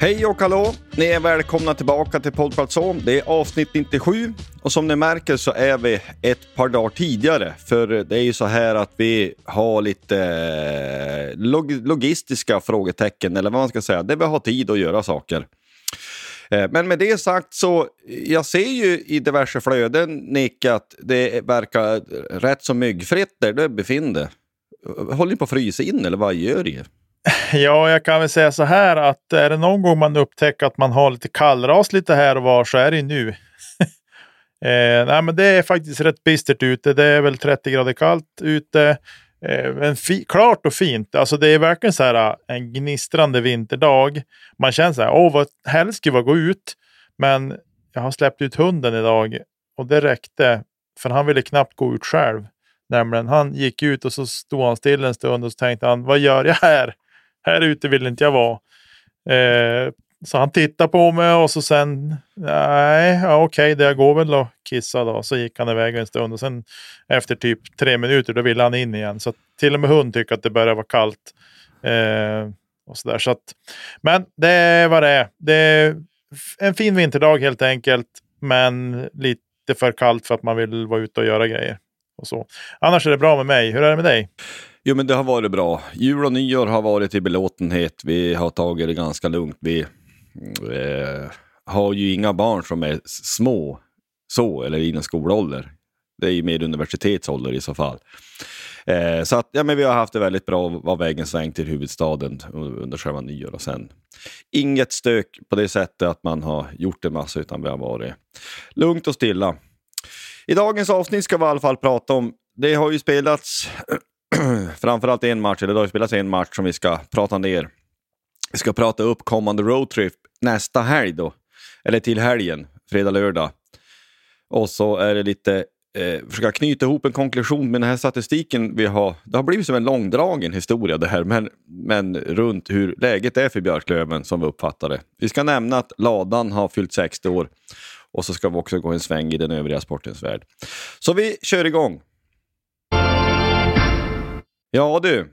Hej och hallå! Ni är välkomna tillbaka till Poddplatson. Det är avsnitt 97 och som ni märker så är vi ett par dagar tidigare. För det är ju så här att vi har lite eh, log logistiska frågetecken eller vad man ska säga. Det vi har tid att göra saker. Eh, men med det sagt så, jag ser ju i diverse flöden Nick att det verkar rätt så myggfritt där du befinner dig. Håller ni på att frysa in eller vad gör ni? Ja, jag kan väl säga så här att är det någon gång man upptäcker att man har lite kallras lite här och var så är det nu. eh, nej, men det är faktiskt rätt bistert ute. Det är väl 30 grader kallt ute. Eh, men klart och fint. Alltså det är verkligen så här eh, en gnistrande vinterdag. Man känner så här, åh vad helst skulle jag gå ut. Men jag har släppt ut hunden idag och det räckte. För han ville knappt gå ut själv. Nämligen, han gick ut och så stod han still en stund och så tänkte han, vad gör jag här? Här ute vill inte jag vara. Eh, så han tittade på mig och så sen, nej, ja, okej, okay, det går väl och kissa då. Så gick han iväg en stund och sen efter typ tre minuter då ville han in igen. Så till och med hund tycker att det börjar vara kallt. Eh, och så där. Så att, men det är vad det är. Det är en fin vinterdag helt enkelt. Men lite för kallt för att man vill vara ute och göra grejer. Och så. Annars är det bra med mig. Hur är det med dig? Jo, men det har varit bra. Jul och nyår har varit i belåtenhet. Vi har tagit det ganska lugnt. Vi eh, har ju inga barn som är små så, eller inom skolålder. Det är ju mer universitetsålder i så fall. Eh, så att, ja, men vi har haft det väldigt bra var vägen sväng till huvudstaden under själva nyår och sen. Inget stök på det sättet att man har gjort en massa, utan vi har varit lugnt och stilla. I dagens avsnitt ska vi i alla fall prata om, det har ju spelats framförallt en match, eller det har ju spelats en match som vi ska prata ner. Vi ska prata upp kommande roadtrip nästa helg då, eller till helgen, fredag, lördag. Och så är det lite, eh, försöka knyta ihop en konklusion med den här statistiken vi har. Det har blivit som en långdragen historia det här, men, men runt hur läget är för Björklöven som vi uppfattar det. Vi ska nämna att Ladan har fyllt 60 år och så ska vi också gå en sväng i den övriga sportens värld. Så vi kör igång. Ja du,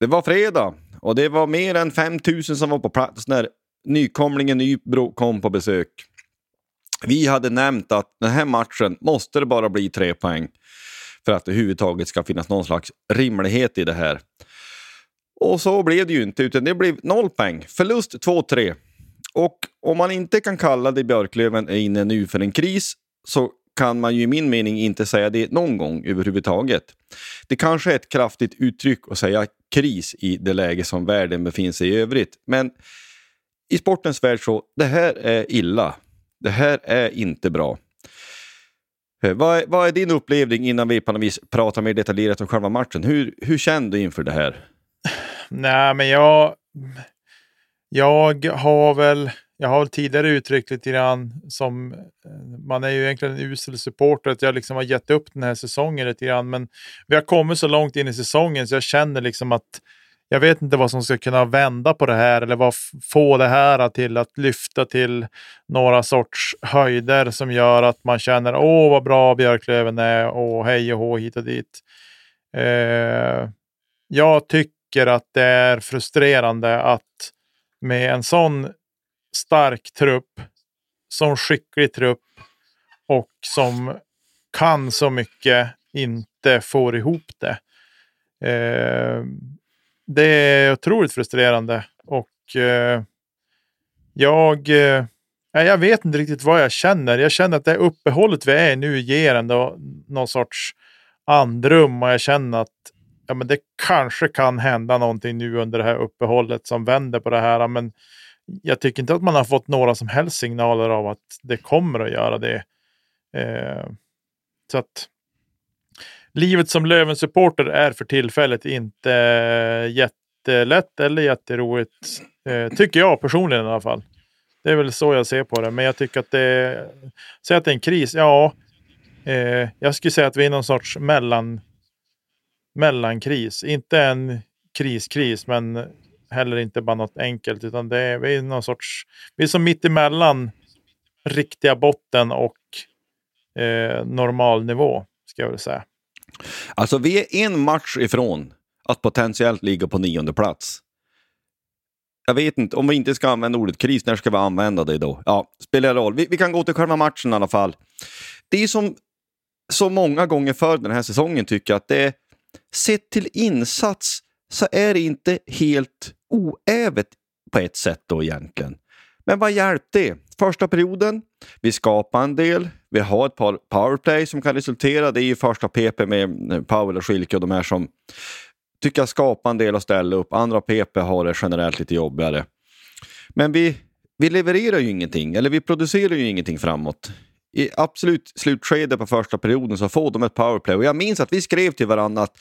det var fredag och det var mer än 5000 som var på plats när nykomlingen Nybro kom på besök. Vi hade nämnt att den här matchen måste det bara bli tre poäng för att det överhuvudtaget ska finnas någon slags rimlighet i det här. Och så blev det ju inte, utan det blev noll poäng. Förlust 2-3. Och om man inte kan kalla det Björklöven är inne nu för en kris så kan man ju i min mening inte säga det någon gång överhuvudtaget. Det kanske är ett kraftigt uttryck att säga kris i det läge som världen befinner sig i övrigt. Men i sportens värld så, det här är illa. Det här är inte bra. Eh, vad är, vad är din upplevelse innan vi på något vis pratar mer detaljerat om själva matchen? Hur, hur känner du inför det här? Nej, men jag... Jag har väl... Jag har tidigare uttryckt lite grann som... Eh, man är ju egentligen en usel supporter, att jag liksom har gett upp den här säsongen lite grann. Men vi har kommit så långt in i säsongen så jag känner liksom att jag vet inte vad som ska kunna vända på det här eller vad få det här till att lyfta till några sorts höjder som gör att man känner åh vad bra Björklöven är och hej och hå hit och dit. Eh, jag tycker att det är frustrerande att med en sån stark trupp, sån skicklig trupp och som kan så mycket inte får ihop det. Eh, det är otroligt frustrerande och eh, jag, eh, jag vet inte riktigt vad jag känner. Jag känner att det uppehållet vi är i nu ger ändå någon sorts andrum och jag känner att ja, men det kanske kan hända någonting nu under det här uppehållet som vänder på det här. Men jag tycker inte att man har fått några som helst signaler av att det kommer att göra det. Eh, så att livet som Löven-supporter är för tillfället inte jättelätt eller jätteroligt. Eh, tycker jag personligen i alla fall. Det är väl så jag ser på det. Men jag tycker att det... Säg att det är en kris. Ja, eh, jag skulle säga att vi är någon sorts mellan, mellankris. Inte en kriskris, men heller inte bara något enkelt. Utan det är, vi är någon sorts... Vi är som mitt emellan riktiga botten och eh, normal nivå, ska jag väl säga. Alltså vi är en match ifrån att potentiellt ligga på nionde plats. Jag vet inte, om vi inte ska använda ordet kris, när ska vi använda det då? Ja, spelar roll. Vi, vi kan gå till själva matchen i alla fall. Det är som så många gånger för den här säsongen tycker jag att det är, sett till insats så är det inte helt oävet på ett sätt då egentligen. Men vad hjälpte det? Första perioden, vi skapar en del. Vi har ett par powerplay som kan resultera. Det är ju första PP med eh, Powell och Schilke och de här som tycker jag skapar en del och ställa upp. Andra PP har det generellt lite jobbigare. Men vi, vi levererar ju ingenting, eller vi producerar ju ingenting framåt. I absolut slutskede på första perioden så får de ett powerplay. Och jag minns att vi skrev till varandra att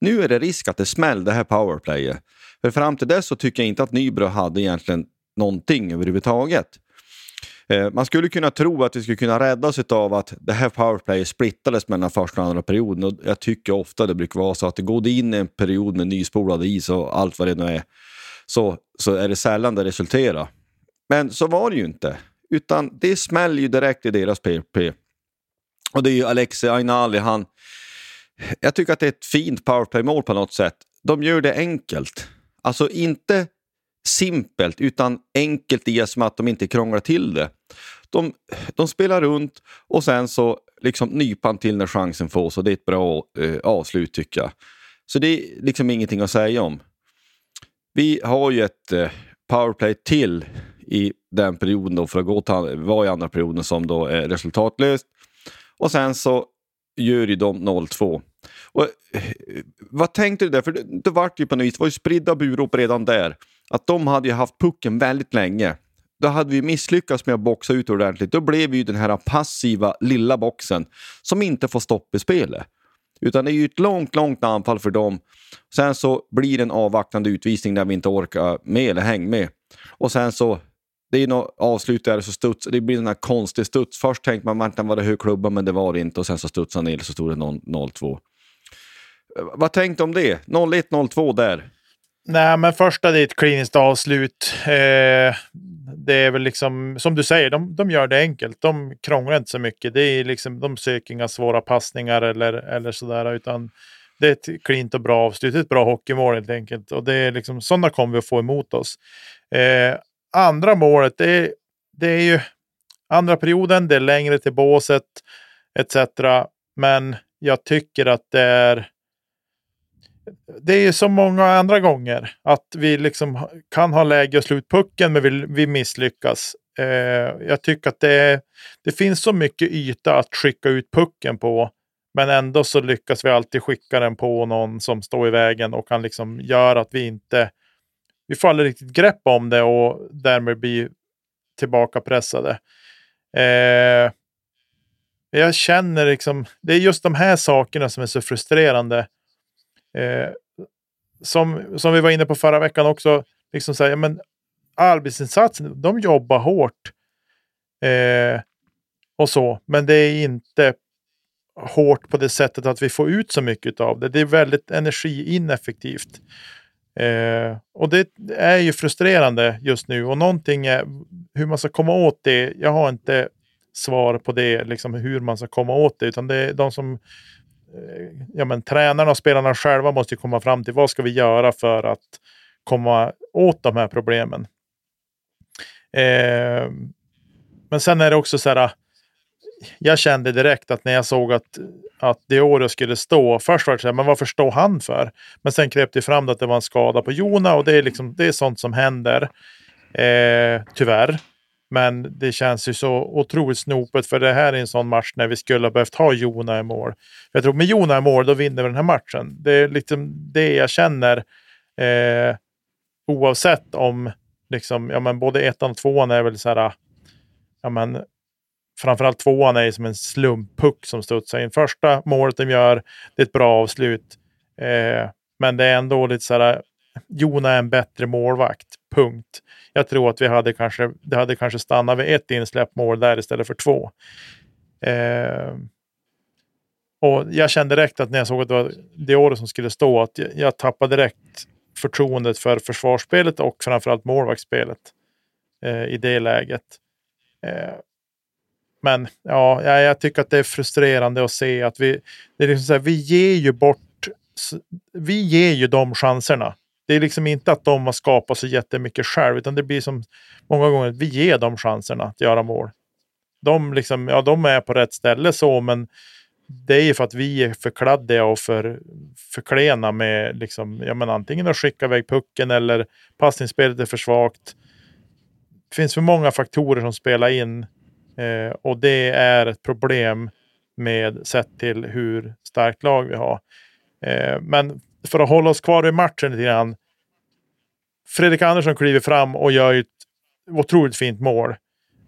nu är det risk att det smäller det här powerplayet. För fram till dess så tycker jag inte att Nybro hade egentligen någonting överhuvudtaget. Eh, man skulle kunna tro att vi skulle kunna räddas av att det här powerplayet splittades mellan första och andra perioden. Och jag tycker ofta det brukar vara så att det går in en period med nyspolad is och allt vad det nu är, så, så är det sällan det resulterar. Men så var det ju inte, utan det smäller ju direkt i deras PP. Och det är ju Alexi Ainali, han... Jag tycker att det är ett fint powerplay-mål på något sätt. De gör det enkelt. Alltså inte simpelt utan enkelt i som att de inte krånglar till det. De, de spelar runt och sen så liksom nypan till när chansen fås och det är ett bra eh, avslut tycker jag. Så det är liksom ingenting att säga om. Vi har ju ett eh, powerplay till i den perioden då för att gå till, vara i andra perioden som då är resultatlöst. Och sen så gör ju de 0-2. Och, vad tänkte du där? För det, det vart ju på något vis, det var ju spridda burop redan där att de hade ju haft pucken väldigt länge. Då hade vi misslyckats med att boxa ut ordentligt. Då blev vi ju den här passiva lilla boxen som inte får stopp i spelet. Utan det är ju ett långt, långt anfall för dem. Sen så blir det en avvaktande utvisning när vi inte orkar med eller häng med. Och sen så, det är något avslut där så studs, det blir en här konstig studs. Först tänkte man att det var det hög klubba men det var det inte och sen så studsade han ner så stod det 0-2. Eh, vad tänkte du om det? 01, 02 där. Nej, men första det är ett kliniskt avslut. Eh, det är väl liksom, som du säger, de, de gör det enkelt. De krånglar inte så mycket. Det är liksom, de söker inga svåra passningar eller, eller sådär, utan det är ett klint och bra avslut. Ett bra hockeymål helt enkelt. Och det är liksom, sådana kommer vi att få emot oss. Eh, andra målet, det är, det är ju andra perioden, det är längre till båset etc. Men jag tycker att det är det är så många andra gånger att vi liksom kan ha läge att slå ut pucken men vi, vi misslyckas. Eh, jag tycker att det, det finns så mycket yta att skicka ut pucken på. Men ändå så lyckas vi alltid skicka den på någon som står i vägen och kan liksom göra att vi inte vi får aldrig riktigt grepp om det och därmed blir tillbaka pressade. Eh, jag känner liksom, det är just de här sakerna som är så frustrerande. Eh, som, som vi var inne på förra veckan också, liksom säga, men arbetsinsatsen, de jobbar hårt. Eh, och så, men det är inte hårt på det sättet att vi får ut så mycket av det. Det är väldigt energiineffektivt. Eh, och det är ju frustrerande just nu och någonting är hur man ska komma åt det. Jag har inte svar på det, liksom hur man ska komma åt det, utan det är de som Eh, ja, men, tränarna och spelarna själva måste komma fram till vad ska vi göra för att komma åt de här problemen. Eh, men sen är det också så här. Ah, jag kände direkt att när jag såg att, att Dioro skulle stå. Först var det så här, men varför står han för? Men sen kröp det fram att det var en skada på Jona och det är, liksom, det är sånt som händer. Eh, tyvärr. Men det känns ju så otroligt snopet för det här är en sån match när vi skulle ha behövt ha Jona i mål. Jag tror med Jona i mål, då vinner vi den här matchen. Det är liksom det jag känner. Eh, oavsett om liksom, ja, men både ettan och tvåan är väl så här. Ja, men framförallt tvåan är som en slumppuck som studsar in. Första målet de gör, det är ett bra avslut. Eh, men det är ändå lite så här. Jona är en bättre målvakt. Punkt. Jag tror att vi hade kanske, det hade kanske stannat vid ett insläppt mål där istället för två. Eh, och jag kände direkt att när jag såg att det var det året som skulle stå, att jag, jag tappade direkt förtroendet för försvarsspelet och framförallt målvaktsspelet eh, i det läget. Eh, men ja, jag tycker att det är frustrerande att se att vi, det är liksom så här, vi ger ju bort, vi ger ju de chanserna. Det är liksom inte att de har skapat så jättemycket själv, utan det blir som många gånger att vi ger dem chanserna att göra mål. De, liksom, ja, de är på rätt ställe så, men det är ju för att vi är för kladdiga och för, för klena med liksom, ja, men antingen att skicka iväg pucken eller passningsspelet är för svagt. Det finns för många faktorer som spelar in eh, och det är ett problem med sett till hur starkt lag vi har. Eh, men för att hålla oss kvar i matchen lite grann. Fredrik Andersson kliver fram och gör ett otroligt fint mål.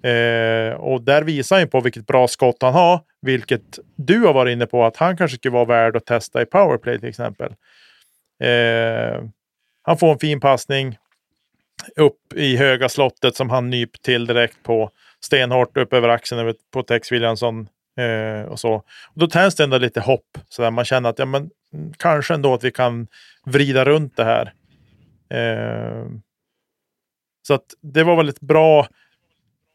Eh, och där visar han på vilket bra skott han har. Vilket du har varit inne på att han kanske skulle vara värd att testa i powerplay till exempel. Eh, han får en fin passning upp i höga slottet som han nyp till direkt på stenhårt upp över axeln på Tex Williamson. Eh, och så. Och då tänds det ändå lite hopp. Så där man känner att ja, men, kanske ändå att vi kan vrida runt det här. Eh, så att det var väldigt bra.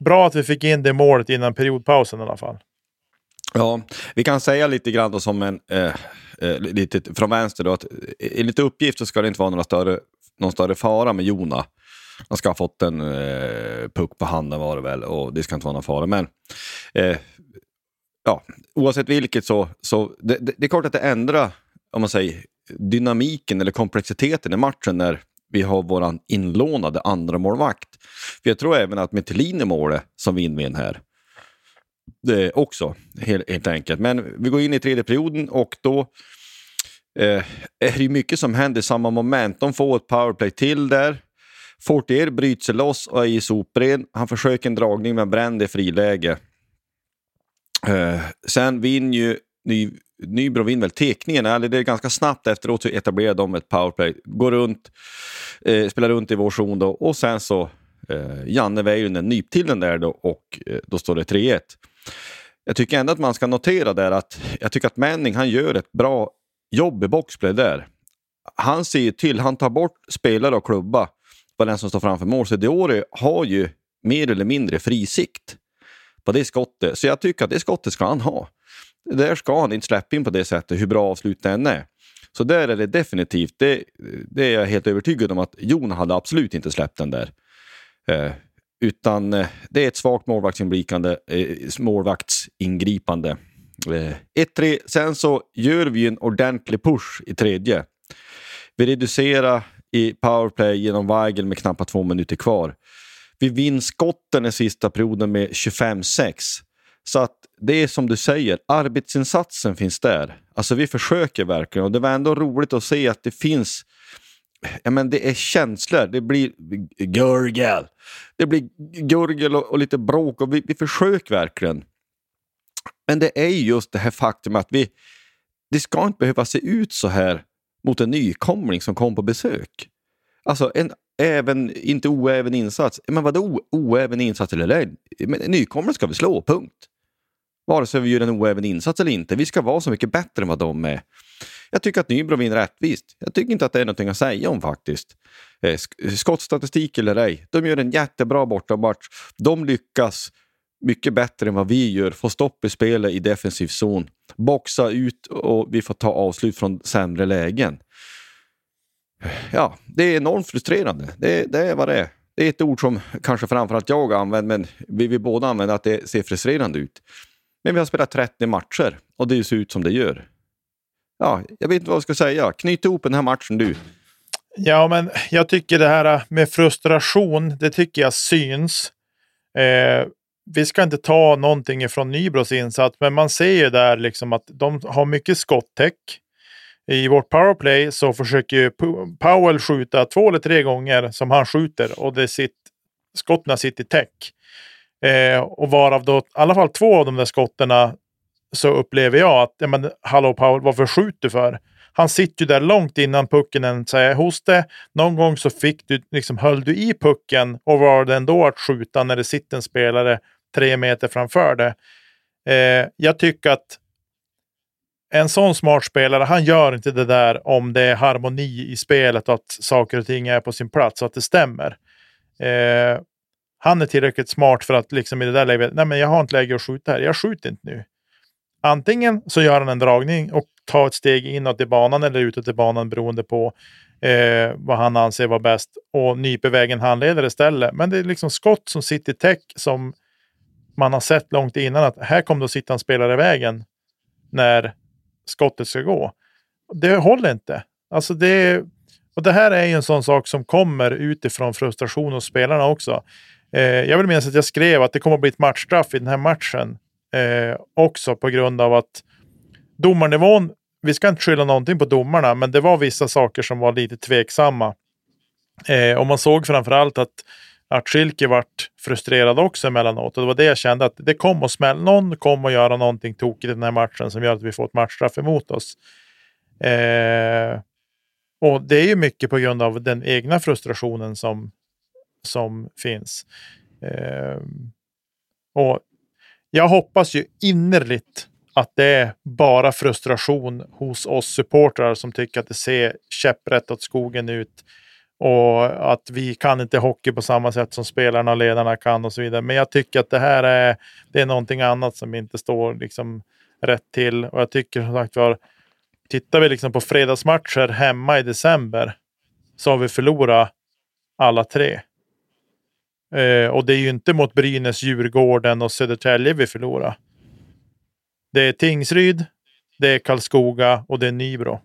Bra att vi fick in det målet innan periodpausen i alla fall. Ja, vi kan säga lite grann då som en, eh, eh, lite från vänster då, att enligt uppgift så ska det inte vara några större, någon större fara med Jona. Han ska ha fått en eh, puck på handen var det väl och det ska inte vara någon fara. Men eh, ja, oavsett vilket så, så det, det, det, är klart att det ändrar om man säger, dynamiken eller komplexiteten i matchen när vi har vår inlånade andra målvakt. För jag tror även att Metelin är i målet som vinner här, det också, helt, helt, enkelt. Men vi går in i tredje perioden och då eh, är det mycket som händer i samma moment. De får ett powerplay till där. Fortier bryter sig loss och är i sopren. Han försöker en dragning men brände friläge. Eh, sen vinner ju Ny, Nybro vinner väl tekningen, eller det är ganska snabbt efteråt så etablerar de ett powerplay. Går runt, eh, spelar runt i vår zon då och sen så eh, Janne Väyrynen nyp till den där då och eh, då står det 3-1. Jag tycker ändå att man ska notera där att jag tycker att Manning han gör ett bra jobb i boxplay där. Han ser ju till, han tar bort spelare och klubba på den som står framför mål. Så Diori har ju mer eller mindre frisikt på det skottet. Så jag tycker att det skottet ska han ha. Där ska han inte släppa in på det sättet, hur bra avslut det än är. Så där är det definitivt. Det, det är jag helt övertygad om att Jon hade absolut inte släppt den där. Eh, utan eh, det är ett svagt målvaktsingripande. Eh, målvaktsingripande. Eh, 1-3. Sen så gör vi en ordentlig push i tredje. Vi reducerar i powerplay genom Weigel med knappt två minuter kvar. Vi vinner skotten i sista perioden med 25-6. Så att det är som du säger, arbetsinsatsen finns där. Alltså vi försöker verkligen och det var ändå roligt att se att det finns ja, men det är känslor. Det blir gurgel. Det blir gurgel och, och lite bråk och vi, vi försöker verkligen. Men det är just det här faktum att vi, det ska inte behöva se ut så här mot en nykomling som kom på besök. Alltså en även, inte oäven insats. Men vadå oäven insats eller ej? Nykomling ska vi slå, punkt. Vare sig vi gör en oäven insats eller inte. Vi ska vara så mycket bättre än vad de är. Jag tycker att Nybro vinner rättvist. Jag tycker inte att det är någonting att säga om faktiskt. Eh, skottstatistik eller ej, de gör en jättebra bortamatch. De lyckas mycket bättre än vad vi gör. Få stopp i spelet i defensiv zon. Boxa ut och vi får ta avslut från sämre lägen. Ja, det är enormt frustrerande. Det, det är vad det är. Det är ett ord som kanske framförallt jag använder, men vi, vi båda använder att det ser frustrerande ut. Men vi har spelat 30 matcher och det ser ut som det gör. Ja, jag vet inte vad jag ska säga. Knyt ihop den här matchen du. Ja, men jag tycker det här med frustration, det tycker jag syns. Eh, vi ska inte ta någonting ifrån Nybros insats, men man ser ju där liksom att de har mycket skottäck. I vårt powerplay så försöker Powell skjuta två eller tre gånger som han skjuter och det sitt, skotten sitter i täck. Eh, och varav då i alla fall två av de där skotterna så upplever jag att, ja men hallå Paul, varför skjuter du för? Han sitter ju där långt innan pucken ens är hos det. Någon gång så fick du, liksom, höll du i pucken och var det ändå att skjuta när det sitter en spelare tre meter framför det. Eh, jag tycker att en sån smart spelare, han gör inte det där om det är harmoni i spelet och att saker och ting är på sin plats och att det stämmer. Eh, han är tillräckligt smart för att liksom i det där läget, nej men jag har inte läge att skjuta här, jag skjuter inte nu. Antingen så gör han en dragning och tar ett steg inåt i banan eller utåt i banan beroende på eh, vad han anser vara bäst och nyper vägen handledare istället. Men det är liksom skott som sitter i täck som man har sett långt innan att här kommer det att sitta en spelare i vägen när skottet ska gå. Det håller inte. Alltså det, och det här är ju en sån sak som kommer utifrån frustration hos spelarna också. Eh, jag vill minnas att jag skrev att det kommer att bli ett matchstraff i den här matchen eh, också på grund av att domarnivån, vi ska inte skylla någonting på domarna, men det var vissa saker som var lite tveksamma. Eh, och man såg framförallt att att Schilke vart frustrerad också emellanåt. Och det var det jag kände att det kom att smälla. Någon kom att göra någonting tokigt i den här matchen som gör att vi får ett matchstraff emot oss. Eh, och det är ju mycket på grund av den egna frustrationen som, som finns. Eh, och jag hoppas ju innerligt att det är bara frustration hos oss supportrar som tycker att det ser käpprätt åt skogen ut och att vi kan inte hockey på samma sätt som spelarna och ledarna kan och så vidare. Men jag tycker att det här är, det är någonting annat som inte står liksom rätt till. Och jag tycker som sagt var, tittar vi liksom på fredagsmatcher hemma i december så har vi förlorat alla tre. Eh, och det är ju inte mot Brynäs, Djurgården och Södertälje vi förlorar. Det är Tingsryd, det är Karlskoga och det är Nybro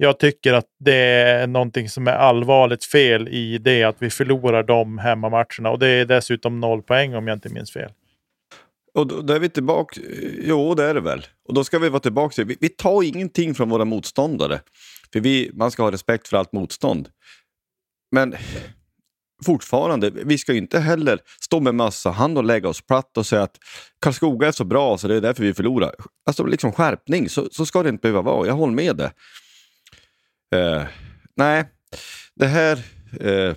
jag tycker att det är någonting som är allvarligt fel i det att vi förlorar de hemmamatcherna. Och det är dessutom noll poäng om jag inte minns fel. Och då, då är vi tillbaka. Jo, det är det väl. Och då ska vi vara tillbaka. Vi, vi tar ingenting från våra motståndare. För vi, man ska ha respekt för allt motstånd. Men fortfarande, vi ska ju inte heller stå med mössa hand och lägga oss platt och säga att Karlskoga är så bra så det är därför vi förlorar. Alltså liksom skärpning, så, så ska det inte behöva vara. Jag håller med dig. Eh, nej, det här... Eh,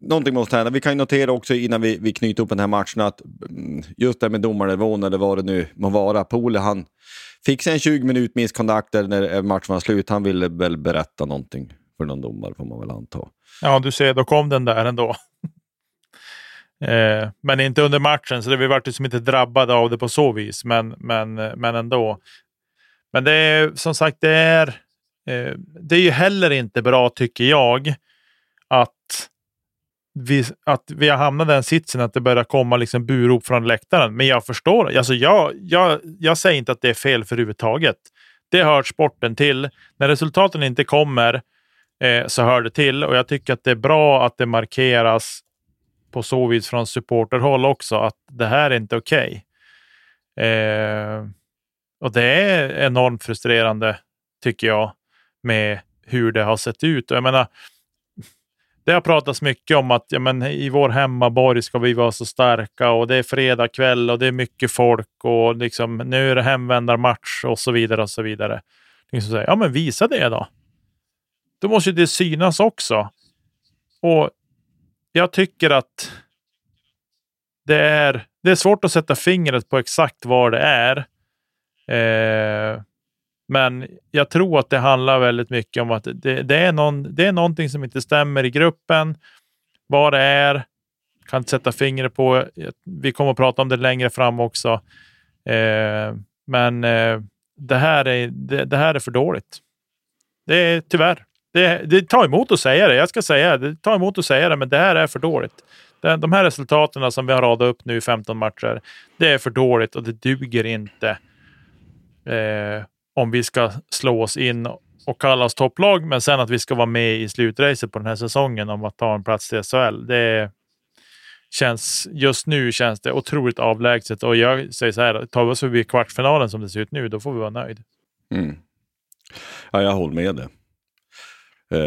någonting måste hända. Vi kan notera också innan vi, vi knyter upp den här matchen att mm, just det med domarnivån eller vad det nu må vara. Pole han fick sig en 20 minut misskontakt när matchen var slut. Han ville väl berätta någonting för någon domare får man väl anta. Ja, du ser, då kom den där ändå. eh, men inte under matchen, så det, vi vart liksom inte drabbade av det på så vis. Men, men, eh, men ändå. Men det är som sagt, det är Eh, det är ju heller inte bra, tycker jag, att vi, att vi har hamnat i den sitsen att det börjar komma liksom burop från läktaren. Men jag förstår. Alltså jag, jag, jag säger inte att det är fel för överhuvudtaget. Det hör sporten till. När resultaten inte kommer eh, så hör det till och jag tycker att det är bra att det markeras på så vis från supporterhåll också att det här är inte okej. Okay. Eh, och det är enormt frustrerande tycker jag. med hur det har sett ut. Och jag menar, det har pratats mycket om att ja, men, i vår hemmaborg ska vi vara så starka och det är fredag kväll och det är mycket folk och liksom, nu är det hemvändarmatch och så vidare och så vidare. Liksom säger, ja, men visa det då. Då måste det synas också. Och jag tycker att det är, det är svårt att sätta fingret på exakt vad det är. Eh, men jag tror att det handlar väldigt mycket om att det, det, är någon, det är någonting som inte stämmer i gruppen. Vad det är, kan inte sätta fingret på. Vi kommer att prata om det längre fram också. Eh, men eh, det, här är, det, det, här är för dåligt. Det är tyvärr. Det, det tar emot att säga det. Jag ska säga det. Det tar emot att säga det, men det här är för dåligt. De här resultaten som vi har radat upp nu i 15 matcher, det är för dåligt och det duger inte. Eh, om vi ska slå oss in och kalla oss topplag, men sen att vi ska vara med i slutracet på den här säsongen om att ta en plats i SHL. Det känns, just nu känns det otroligt avlägset och jag säger så här, tar vi oss förbi kvartsfinalen som det ser ut nu, då får vi vara nöjd. Mm. Ja, jag håller med dig. Uh,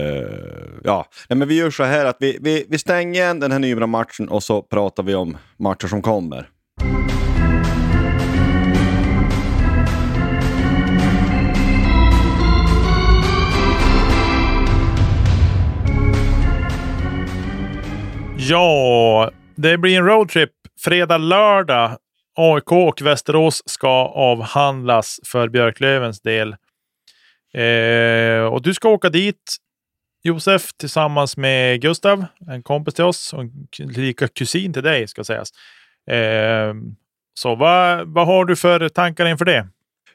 ja, Nej, men vi gör så här att vi, vi, vi stänger igen den här Nybro-matchen och så pratar vi om matcher som kommer. Ja, det blir en roadtrip fredag, lördag. AIK och Västerås ska avhandlas för Björklövens del. Eh, och du ska åka dit, Josef, tillsammans med Gustav, en kompis till oss och lika kusin till dig ska sägas. Eh, så vad, vad har du för tankar inför det?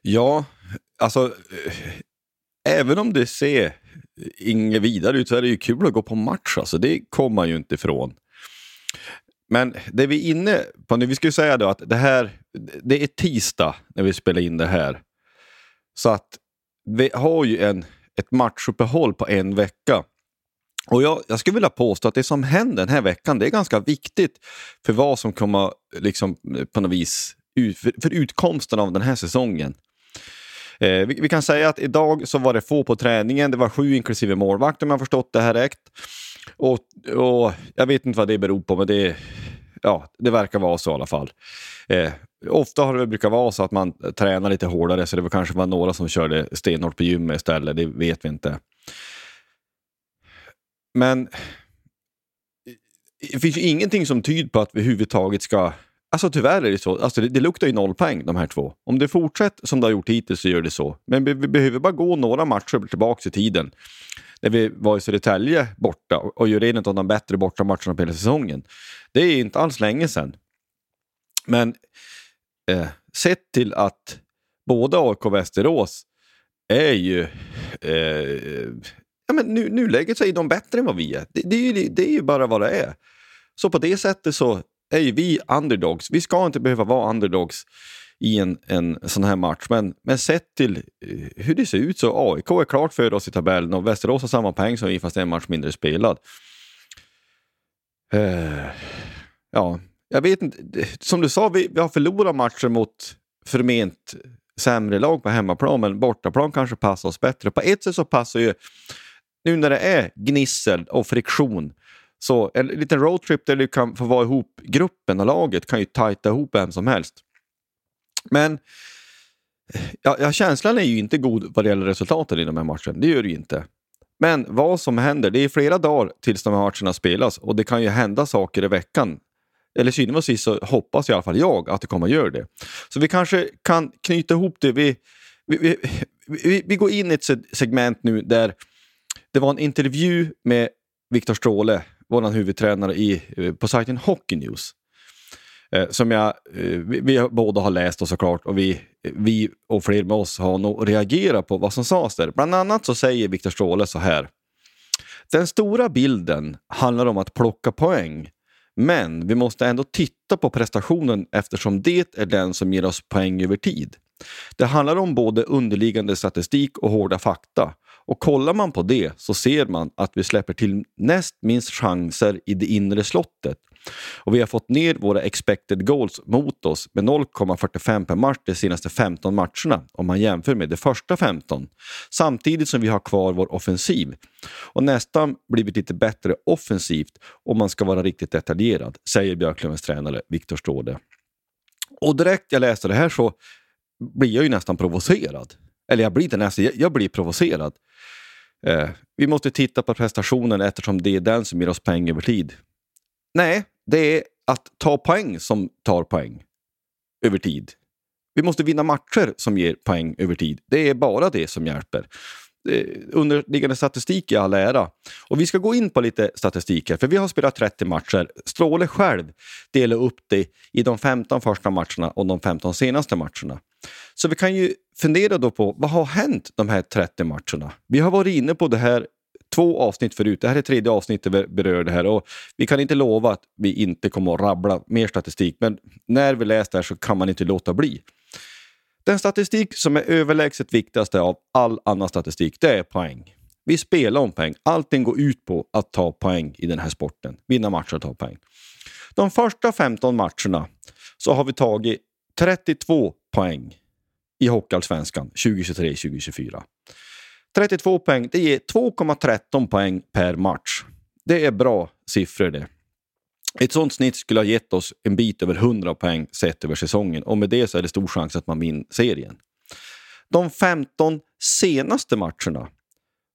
Ja, alltså eh, även om det ser inget vidare ut så är det ju kul att gå på match. Alltså, det kommer man ju inte ifrån. Men det vi är inne på nu, vi ska ju säga då att det här, det är tisdag när vi spelar in det här. Så att vi har ju en, ett matchuppehåll på en vecka. Och jag, jag skulle vilja påstå att det som händer den här veckan, det är ganska viktigt för vad som kommer liksom, på något vis ut, för, för utkomsten av den här säsongen. Eh, vi, vi, kan säga att idag så var det få på träningen. Det var sju inklusive målvakt om jag förstått det här rätt. Och, och jag vet inte vad det beror på, men det, ja, det verkar vara så i alla fall. Eh, ofta har det brukat vara så att man tränar lite hårdare, så det var kanske var några som körde stenhårt på gymmet istället. Det vet vi inte. Men det finns ju ingenting som tyder på att vi överhuvudtaget ska Alltså tyvärr är det så. Alltså, det, det luktar ju noll poäng de här två. Om det fortsätter som det har gjort hittills så gör det så. Men vi, vi behöver bara gå några matcher tillbaka i tiden. När vi var i Södertälje borta och gjorde en av de bättre bortamatcherna på hela säsongen. Det är inte alls länge sedan. Men eh, sett till att både AIK och Västerås är ju... Eh, ja, men nu, nuläget så är de bättre än vad vi är. Det, det, är ju, det är ju bara vad det är. Så på det sättet så är ju vi underdogs. Vi ska inte behöva vara underdogs i en, en sån här match. Men, men sett till eh, hur det ser ut så AIK är klart för oss i tabellen och Västerås har samma poäng som vi fast en match mindre spelad. Uh, ja, jag vet inte. Som du sa, vi, vi har förlorat matcher mot förment sämre lag på hemmaplan, men bortaplan kanske passar oss bättre. På ett sätt så passar ju, nu när det är gnissel och friktion, så en liten roadtrip där du kan få vara ihop gruppen och laget kan ju tajta ihop vem som helst. Men ja, ja, känslan är ju inte god vad det gäller resultaten i de här matcherna. Det gör det ju inte. Men vad som händer, det är flera dagar tills de här matcherna spelas och det kan ju hända saker i veckan. Eller synd och sist så hoppas i alla fall jag att det kommer att göra det. Så vi kanske kan knyta ihop det. Vi, vi, vi, vi, vi går in i ett segment nu där det var en intervju med Viktor Stråle vår huvudtränare i, eh, på sajten Hockey News. Eh, som jag, eh, vi, vi, båda har läst och såklart och vi, vi och fler med oss har nog reagerat på vad som sades där. Bland annat så säger Viktor Stråle så här. Den stora bilden handlar om att plocka poäng. Men vi måste ändå titta på prestationen eftersom det är den som ger oss poäng över tid. Det handlar om både underliggande statistik och hårda fakta. Och kollar man på det så ser man att vi släpper till näst minst chanser i det inre slottet. Och vi har fått ner våra expected goals mot oss med 0,45 per match de senaste 15 matcherna om man jämför med de första 15. Samtidigt som vi har kvar vår offensiv. Och nästan blivit lite bättre offensivt om man ska vara riktigt detaljerad, säger Björklövens tränare Viktor Stråde. Och direkt jag läste det här så blir jag ju nästan provocerad. Eller jag blir inte nästan, jag, jag blir provocerad. Eh, vi måste titta på prestationen eftersom det är den som ger oss poäng över tid. Nej, det är att ta poäng som tar poäng över tid. Vi måste vinna matcher som ger poäng över tid. Det är bara det som hjälper. Underliggande statistik i all ära. Och vi ska gå in på lite statistik här, för vi har spelat 30 matcher. Stråle själv delar upp det i de 15 första matcherna och de 15 senaste matcherna. Så vi kan ju fundera då på vad har hänt de här 30 matcherna? Vi har varit inne på det här två avsnitt förut. Det här är tredje avsnittet vi berör det här och vi kan inte lova att vi inte kommer att rabbla mer statistik, men när vi läser det här så kan man inte låta bli. Den statistik som är överlägset viktigaste av all annan statistik, det är poäng. Vi spelar om poäng. Allting går ut på att ta poäng i den här sporten. Vinna matcher och ta poäng. De första 15 matcherna så har vi tagit 32 poäng i Hockeyallsvenskan 2023-2024. 32 poäng, det ger 2,13 poäng per match. Det är bra siffror det. Ett sånt snitt skulle ha gett oss en bit över 100 poäng sett över säsongen och med det så är det stor chans att man vinner serien. De 15 senaste matcherna,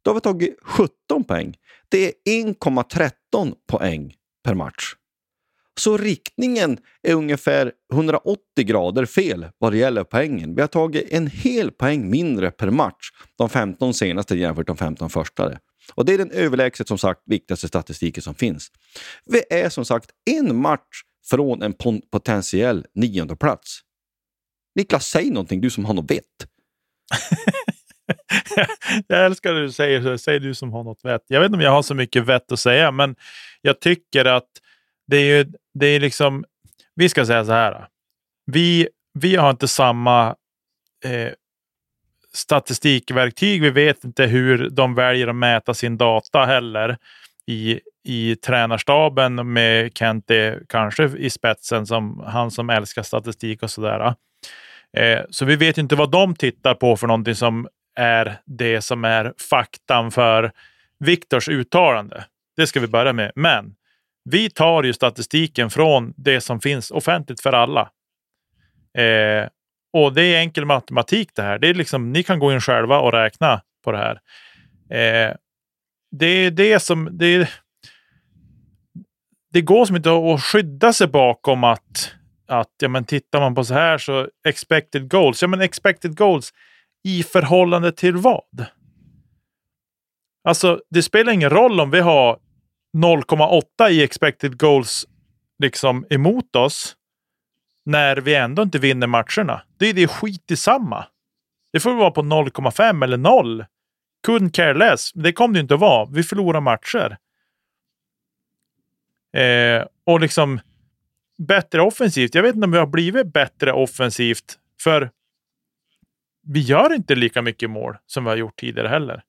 då har vi tagit 17 poäng. Det är 1,13 poäng per match. Så riktningen är ungefär 180 grader fel vad det gäller poängen. Vi har tagit en hel poäng mindre per match de 15 senaste jämfört med de 15 första. Och det är den överlägset som sagt viktigaste statistiken som finns. Vi är som sagt en match från en potentiell nionde plats. Niklas, säg någonting, du som har något vett. jag älskar det du säger, så säg du som har något vett. Jag vet inte om jag har så mycket vett att säga, men jag tycker att det är ju, det är liksom, vi ska säga så här. Vi, vi har inte samma eh, statistikverktyg. Vi vet inte hur de väljer att mäta sin data heller i, i tränarstaben med Kente kanske i spetsen som han som älskar statistik och sådär. Eh, så vi vet inte vad de tittar på för någonting som är det som är faktan för Viktors uttalande. Det ska vi börja med. Men vi tar ju statistiken från det som finns offentligt för alla. Eh, och det är enkel matematik det här. Det är liksom, ni kan gå in själva och räkna på det här. Eh, det är det som... Det, det går som inte att skydda sig bakom att, att ja, men tittar man på så här så expected goals. Ja, men expected goals i förhållande till vad? Alltså, det spelar ingen roll om vi har 0,8 i expected goals liksom emot oss när vi ändå inte vinner matcherna. Det är det skit i samma. Det får vara på 0,5 eller 0. Couldn't care less. Det kommer det inte att vara. Vi förlorar matcher. Eh, och liksom bättre offensivt. Jag vet inte om vi har blivit bättre offensivt. För vi gör inte lika mycket mål som vi har gjort tidigare heller.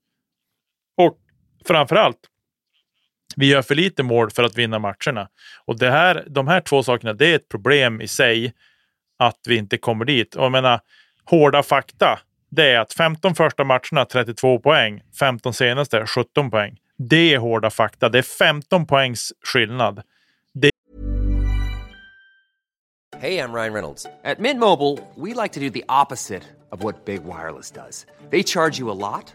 Och framförallt vi gör för lite mål för att vinna matcherna. Och det här, de här två sakerna, det är ett problem i sig att vi inte kommer dit. Och jag menar, hårda fakta, det är att 15 första matcherna 32 poäng, 15 senaste 17 poäng. Det är hårda fakta. Det är 15 poängs skillnad. Det... Hej, jag Ryan Reynolds. På Mint Mobile, we like to do the opposite of what Big Wireless does. They charge you a lot.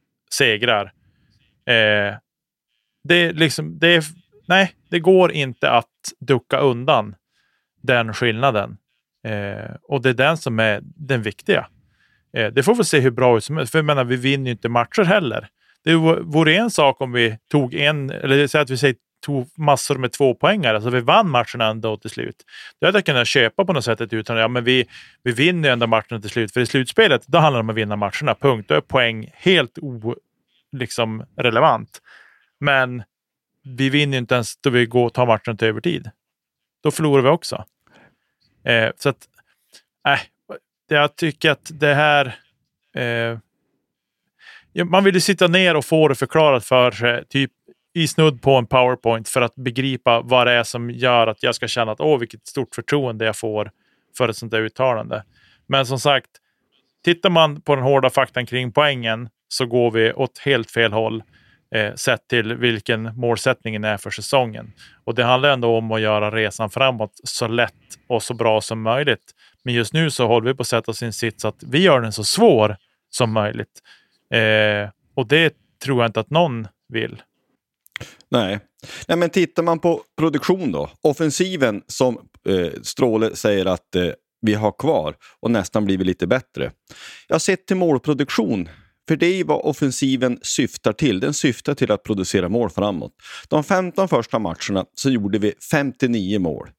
segrar. Eh, det liksom, det är, nej, det går inte att ducka undan den skillnaden. Eh, och det är den som är den viktiga. Eh, det får vi se hur bra ut som helst. För jag menar, vi vinner ju inte matcher heller. Det vore en sak om vi tog en, eller säg att vi säger tog massor med tvåpoängare. Alltså vi vann matchen ändå till slut. Det hade jag kunnat köpa på något sätt utan ja, men vi, vi vinner ju ändå matchen till slut. För i slutspelet, då handlar det om att vinna matcherna. Punkt. Då är poäng helt o, liksom, relevant. Men vi vinner ju inte ens då vi går och tar matchen till övertid. Då förlorar vi också. Eh, så att, äh, jag tycker att det här... Eh, man vill ju sitta ner och få det förklarat för sig, typ i snudd på en powerpoint för att begripa vad det är som gör att jag ska känna att åh, vilket stort förtroende jag får för ett sånt där uttalande. Men som sagt, tittar man på den hårda faktan kring poängen så går vi åt helt fel håll eh, sett till vilken målsättningen är för säsongen. Och det handlar ändå om att göra resan framåt så lätt och så bra som möjligt. Men just nu så håller vi på att sätta oss i en sits att vi gör den så svår som möjligt. Eh, och det tror jag inte att någon vill. Nej. Nej, men tittar man på produktion då. Offensiven som eh, Stråle säger att eh, vi har kvar och nästan blivit lite bättre. Jag har sett till målproduktion för det är vad offensiven syftar till. Den syftar till att producera mål framåt. De 15 första matcherna så gjorde vi 59 mål.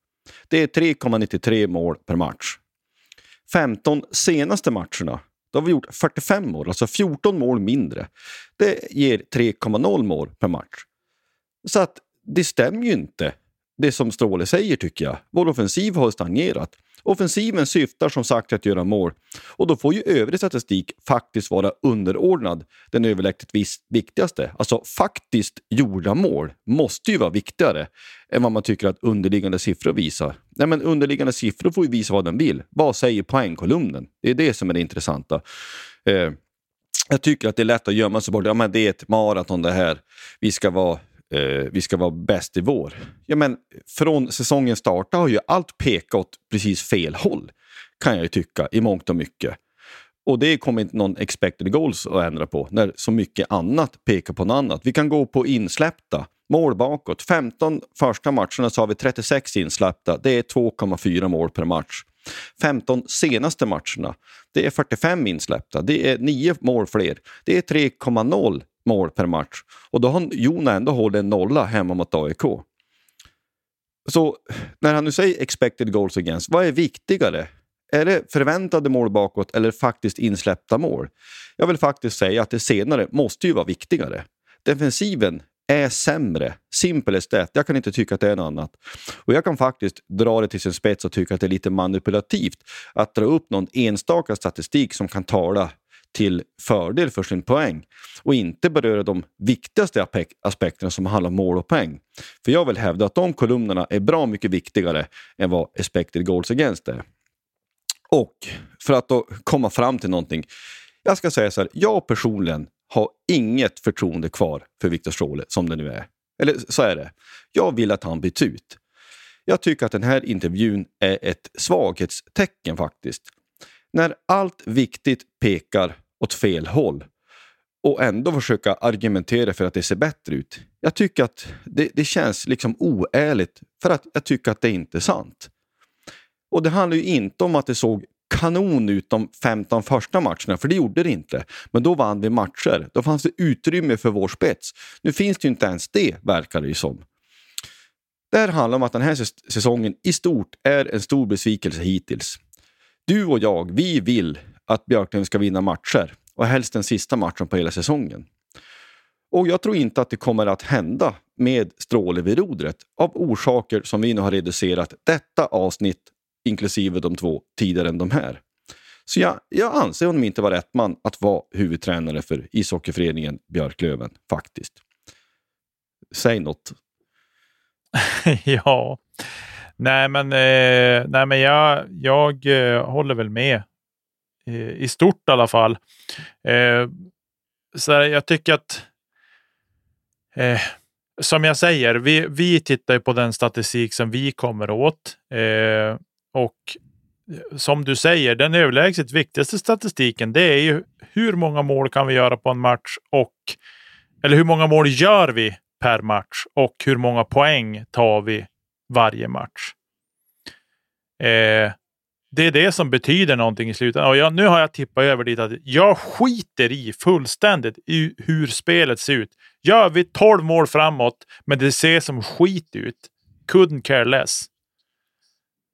Det är 3,93 mål per match. 15 senaste matcherna då har vi gjort 45 mål, alltså 14 mål mindre. Det ger 3,0 mål per match. Så att det stämmer ju inte, det som Stråle säger tycker jag. Vår offensiv har stagnerat. Offensiven syftar som sagt till att göra mål och då får ju övrig statistik faktiskt vara underordnad den överlägset viktigaste. Alltså faktiskt gjorda mål måste ju vara viktigare än vad man tycker att underliggande siffror visar. Nej, men underliggande siffror får ju visa vad den vill. Vad säger poängkolumnen? Det är det som är det intressanta. Eh, jag tycker att det är lätt att gömma sig bort. Ja, men det är ett maraton det här. Vi ska vara eh, vi ska vara bäst i vår. Ja, men från säsongen starta har ju allt pekat åt precis fel håll, kan jag ju tycka, i mångt och mycket. Och det kommer inte någon expected goals att ändra på, när så mycket annat pekar på något annat. Vi kan gå på insläppta, mål bakåt. 15 första matcherna så har vi 36 insläppta. Det är 2,4 mål per match. 15 senaste matcherna, det är 45 insläppta. Det är 9 mål fler. Det är 3,0 mål per match. Och då har Jona ändå hållit en nolla hemma mot AIK. Så när han nu säger expected goals against, vad är viktigare? Är det förväntade mål bakåt eller faktiskt insläppta mål? Jag vill faktiskt säga att det senare måste ju vara viktigare. Defensiven är sämre. Simple as that. Jag kan inte tycka att det är något annat. Och jag kan faktiskt dra det till sin spets och tycka att det är lite manipulativt att dra upp någon enstaka statistik som kan tala till fördel för sin poäng och inte beröra de viktigaste aspekterna som handlar om mål och poäng. För jag vill hävda att de kolumnerna är bra mycket viktigare än vad expected goals against är. Och för att då komma fram till någonting. Jag ska säga så här, jag personligen har inget förtroende kvar för Viktor Stråle som det nu är. Eller så är det. Jag vill att han byts ut. Jag tycker att den här intervjun är ett svaghetstecken faktiskt. När allt viktigt pekar åt fel håll och ändå försöka argumentera för att det ser bättre ut. Jag tycker att det, det känns liksom oärligt för att jag tycker att det inte är sant. Och det handlar ju inte om att det såg kanon ut de 15 första matcherna, för det gjorde det inte. Men då vann vi matcher. Då fanns det utrymme för vår spets. Nu finns det ju inte ens det, verkar det ju som. Det här handlar om att den här säsongen i stort är en stor besvikelse hittills. Du och jag, vi vill att Björklöven ska vinna matcher och helst den sista matchen på hela säsongen. Och jag tror inte att det kommer att hända med Stråle vid rodret av orsaker som vi nu har reducerat detta avsnitt, inklusive de två tidigare än de här. Så jag, jag anser honom inte vara rätt man att vara huvudtränare för ishockeyföreningen Björklöven, faktiskt. Säg något. ja, nej men, eh, nej, men jag, jag eh, håller väl med eh, i stort i alla fall. Eh, så här, jag tycker att eh, som jag säger, vi, vi tittar på den statistik som vi kommer åt. Eh, och som du säger, den överlägset viktigaste statistiken, det är ju hur många mål kan vi göra på en match och eller hur många mål gör vi per match och hur många poäng tar vi varje match. Eh, det är det som betyder någonting i slutändan. Och jag, nu har jag tippat över dit att jag skiter i fullständigt i hur spelet ser ut. Gör vi 12 mål framåt, men det ser som skit ut. Couldn't care less.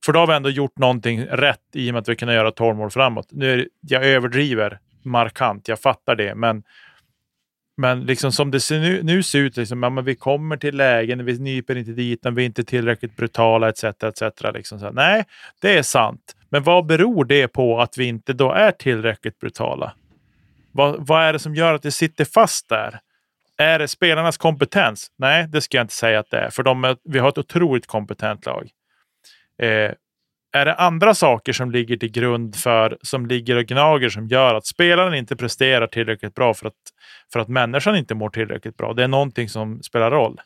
För då har vi ändå gjort någonting rätt i och med att vi kan göra 12 mål framåt. Nu är, jag överdriver markant, jag fattar det, men men liksom som det ser nu, nu ser ut, liksom, ja, men vi kommer till lägen, vi nyper inte dit, vi är inte tillräckligt brutala etc. etc. Liksom så. Nej, det är sant. Men vad beror det på att vi inte då är tillräckligt brutala? Vad, vad är det som gör att det sitter fast där? Är det spelarnas kompetens? Nej, det ska jag inte säga att det är, för de, vi har ett otroligt kompetent lag. Eh, är det andra saker som ligger till grund för, som ligger och gnager som gör att spelaren inte presterar tillräckligt bra för att, för att människan inte mår tillräckligt bra? Det är någonting som spelar roll.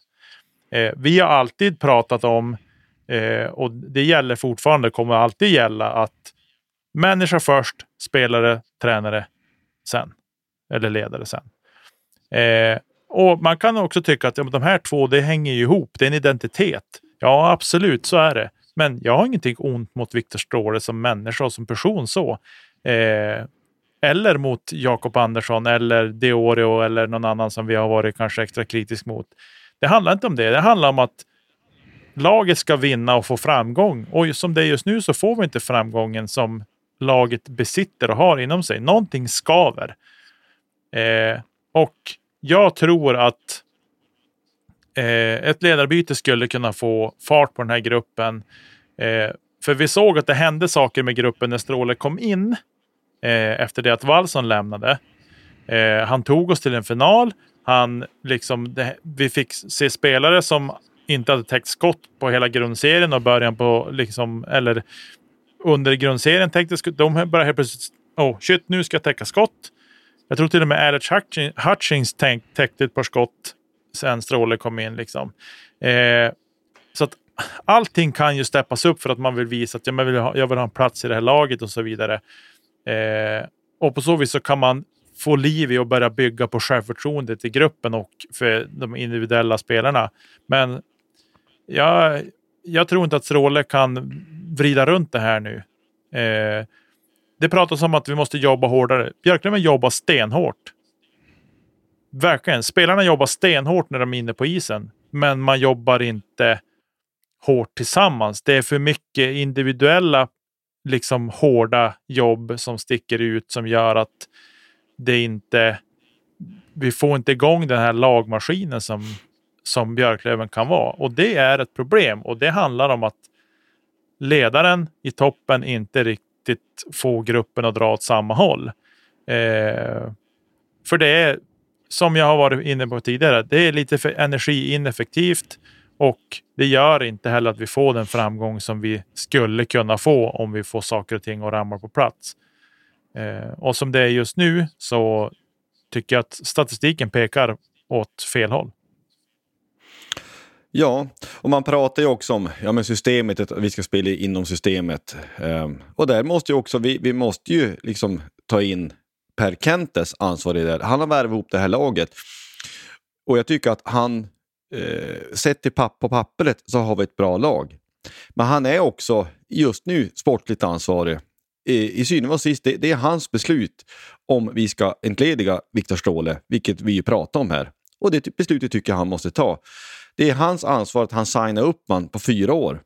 Eh, vi har alltid pratat om, eh, och det gäller fortfarande, kommer alltid gälla att människa först, spelare, tränare sen. Eller ledare sen. Eh, och Man kan också tycka att ja, de här två, det hänger ihop. Det är en identitet. Ja, absolut, så är det. Men jag har ingenting ont mot Viktor Stråle som människa och som person så. Eh, eller mot Jakob Andersson eller Deorio eller någon annan som vi har varit kanske extra kritisk mot. Det handlar inte om det. Det handlar om att laget ska vinna och få framgång. Och som det är just nu så får vi inte framgången som laget besitter och har inom sig. Någonting skaver. Eh, och jag tror att Eh, ett ledarbyte skulle kunna få fart på den här gruppen. Eh, för vi såg att det hände saker med gruppen när Stråle kom in eh, efter det att Wallson lämnade. Eh, han tog oss till en final. Han, liksom, det, vi fick se spelare som inte hade täckt skott på hela grundserien och början på, liksom, eller under grundserien täckte skott. De började helt plötsligt, oh shit, nu ska jag täcka skott. Jag tror till och med Alex Hutchings täckte ett par skott sen Stråle kom in. Liksom. Eh, så att allting kan ju steppas upp för att man vill visa att jag vill ha, jag vill ha en plats i det här laget och så vidare. Eh, och på så vis så kan man få liv i och börja bygga på självförtroendet i gruppen och för de individuella spelarna. Men jag, jag tror inte att Stråle kan vrida runt det här nu. Eh, det pratas om att vi måste jobba hårdare. Björklöven jobbar stenhårt verkligen. Spelarna jobbar stenhårt när de är inne på isen, men man jobbar inte hårt tillsammans. Det är för mycket individuella, liksom hårda jobb som sticker ut som gör att det inte. Vi får inte igång den här lagmaskinen som som Björklöven kan vara och det är ett problem och det handlar om att ledaren i toppen inte riktigt får gruppen att dra åt samma håll. Eh, för det är som jag har varit inne på tidigare, det är lite för energiineffektivt och det gör inte heller att vi får den framgång som vi skulle kunna få om vi får saker och ting att ramla på plats. Eh, och som det är just nu så tycker jag att statistiken pekar åt fel håll. Ja, och man pratar ju också om ja, men systemet, att vi ska spela inom systemet. Um, och där måste ju också, vi, vi måste ju liksom ta in Per Kentes ansvar i det. Han har värvat ihop det här laget. Och jag tycker att han, eh, sett till papp på pappret så har vi ett bra lag. Men han är också just nu sportligt ansvarig. I, i synnerhet och sist, det, det, är hans beslut om vi ska entlediga Viktor Ståhle, vilket vi ju pratar om här. Och det beslutet tycker jag han måste ta. Det är hans ansvar att han signar upp man på fyra år.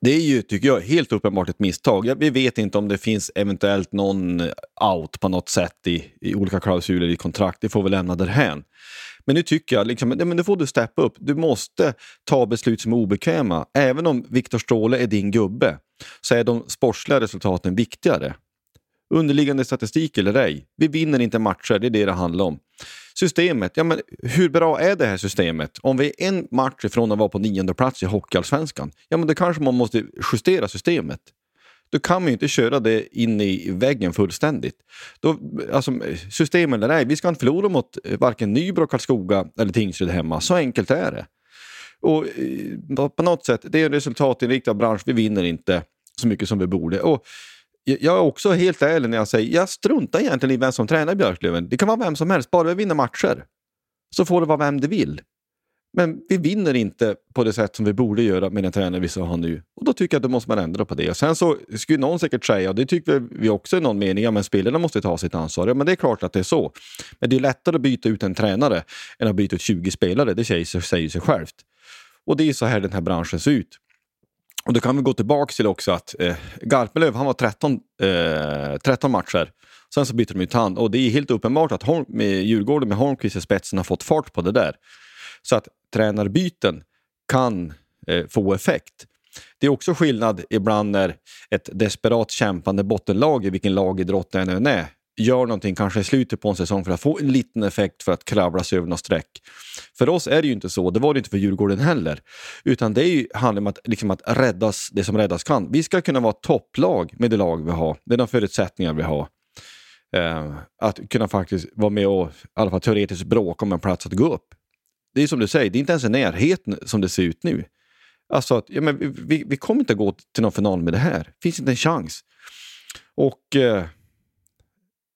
Det är ju, tycker jag, helt uppenbart ett misstag. Vi vet inte om det finns eventuellt någon eh, out på något sätt i, i olika klausuler i kontrakt. Det får vi lämna därhän. Men nu tycker jag, liksom, men nu får du steppa upp. Du måste ta beslut som är obekväma. Även om Viktor Stråle är din gubbe så är de sportsliga resultaten viktigare. Underliggande statistik eller ej, vi vinner inte matcher, det är det det handlar om. Systemet, ja men hur bra är det här systemet? Om vi är en match ifrån att vara på nionde plats i Hockeyallsvenskan, ja men då kanske man måste justera systemet. Då kan man ju inte köra det in i väggen fullständigt. Då, alltså, system eller nej, vi ska inte förlora mot eh, varken Nybro, Karlskoga eller Tingsryd hemma. Så enkelt är det. Och eh, på något sätt, det är en resultatinriktad bransch. Vi vinner inte så mycket som vi borde. Och jag är också helt ärlig när jag säger jag struntar egentligen i vem som tränar Björklöven. Det kan vara vem som helst, bara vi vinner matcher. Så får det vara vem det vill. Men vi vinner inte på det sätt som vi borde göra med den tränare vi så har nu. Och då tycker jag att då måste man ändra på det. Och sen så skulle någon säkert säga, och det tycker vi också i någon mening, ja, men spelarna måste ta sitt ansvar. Ja, men det är klart att det är så. Men det är lättare att byta ut en tränare än att byta ut 20 spelare. Det säger, säger sig självt. Och det är så här den här branschen ser ut. Och då kan vi gå tillbaka till också att eh, Garpenlöv, han var 13, eh, 13 matcher. Sen så bytte de ut hand och det är helt uppenbart att Holm, med Djurgården med Holmqvist i spetsen har fått fart på det där. Så att tränarbyten kan eh, få effekt. Det är också skillnad ibland när ett desperat kämpande bottenlag, i vilken lagidrott det än är, gör någonting kanske i slutet på en säsong för att få en liten effekt för att kravla sig över något streck. För oss är det ju inte så, det var det inte för Djurgården heller. Utan det är ju, handlar om att, liksom att räddas det som räddas kan. Vi ska kunna vara topplag med det lag vi har, med de förutsättningar vi har. Eh, att kunna faktiskt vara med och i alla fall teoretiskt bråka om en plats att gå upp. Det är som du säger, det är inte ens i närheten som det ser ut nu. Alltså att, ja, men vi, vi kommer inte gå till någon final med det här. Det finns inte en chans. Och eh,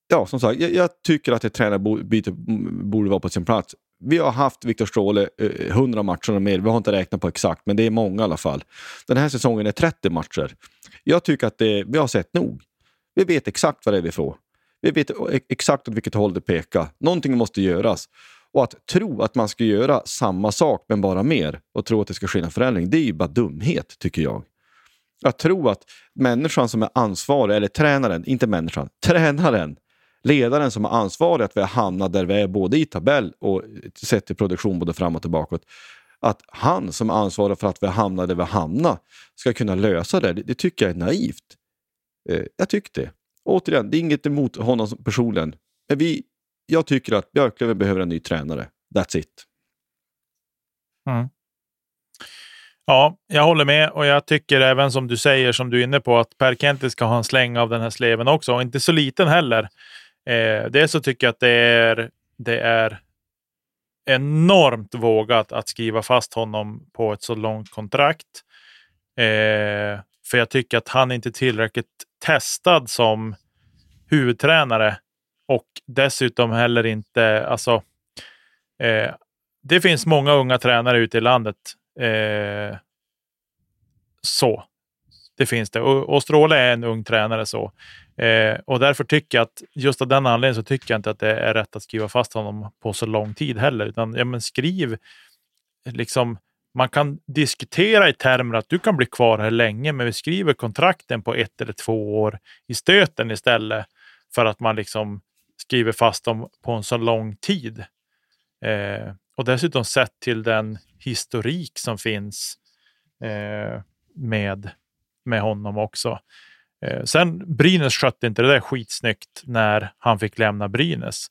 ja, som sagt, jag, jag tycker att ett tränarbyte borde vara på sin plats. Vi har haft Viktor Stråle eh, 100 matcher och mer. Vi har inte räknat på exakt, men det är många i alla fall. Den här säsongen är 30 matcher. Jag tycker att det, vi har sett nog. Vi vet exakt vad det är vi får. Vi vet e, exakt åt vilket håll det pekar. Någonting måste göras. Och att tro att man ska göra samma sak men bara mer och tro att det ska ske en förändring, det är ju bara dumhet tycker jag. Att tro att människan som är ansvarig, eller tränaren, inte människan, tränaren ledaren som har ansvarig att vi har hamnat där vi är både i tabell och sett till produktion både fram och tillbaka. Att han som är ansvarig för att vi hamnar där vi hamnar ska kunna lösa det, det, tycker jag är naivt. Eh, jag tycker det. Återigen, det är inget emot honom personligen. Men vi, jag tycker att Björklöven behöver en ny tränare. That's it. Mm. Ja, jag håller med och jag tycker även som du säger, som du är inne på, att Per Kente ska ha en släng av den här sleven också. Och inte så liten heller. Eh, dels så tycker jag att det är, det är enormt vågat att skriva fast honom på ett så långt kontrakt. Eh, för jag tycker att han inte är tillräckligt testad som huvudtränare och dessutom heller inte, alltså. Eh, det finns många unga tränare ute i landet. Eh, så. Det finns det. Och, och Stråle är en ung tränare så. Eh, och därför tycker jag att just av den anledningen så tycker jag inte att det är rätt att skriva fast honom på så lång tid heller. Utan ja, men skriv liksom. Man kan diskutera i termer att du kan bli kvar här länge, men vi skriver kontrakten på ett eller två år i stöten istället för att man liksom skriver fast dem på en så lång tid. Eh, och dessutom sett till den historik som finns eh, med, med honom också. Eh, sen Brynäs skötte inte det där skitsnyggt när han fick lämna Brynäs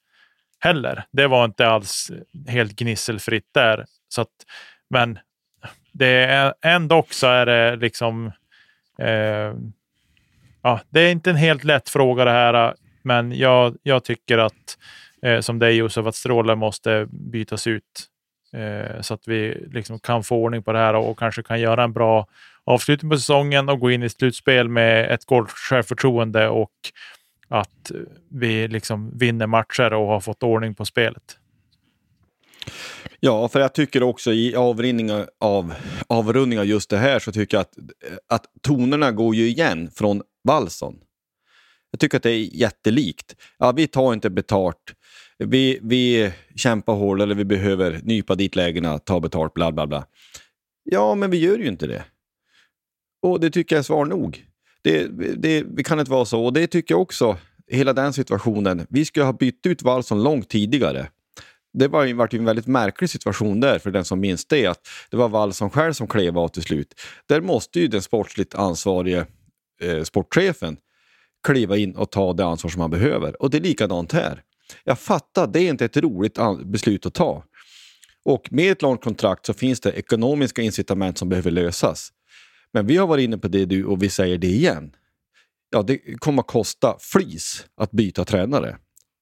heller. Det var inte alls helt gnisselfritt där. Så att, men det är ändå så är det liksom. Eh, ja, det är inte en helt lätt fråga det här, men jag, jag tycker att eh, som dig Josef, att Stråle måste bytas ut eh, så att vi liksom kan få ordning på det här och, och kanske kan göra en bra avslutning på säsongen och gå in i slutspel med ett gott självförtroende och att vi liksom vinner matcher och har fått ordning på spelet. Ja, för jag tycker också i avrundningar av, avrundningar just det här så tycker jag att, att tonerna går ju igen från Wallson. Jag tycker att det är jättelikt. Ja, vi tar inte betalt. Vi, vi kämpar hårt eller vi behöver nypa dit lägena, ta betalt, bla bla bla. Ja, men vi gör ju inte det. Och det tycker jag är svar nog. Det, det, det kan inte vara så. Och det tycker jag också, hela den situationen. Vi skulle ha bytt ut Wallson långt tidigare. Det var ju varit en väldigt märklig situation där för den som minns det. Att det var Wallson själv som klev av till slut. Där måste ju den sportsligt ansvarige eh, sportchefen kliva in och ta det ansvar som han behöver. Och det är likadant här. Jag fattar, det är inte ett roligt beslut att ta. Och med ett långt kontrakt så finns det ekonomiska incitament som behöver lösas. Men vi har varit inne på det du och vi säger det igen. ja, det kommer att kosta flis att byta tränare.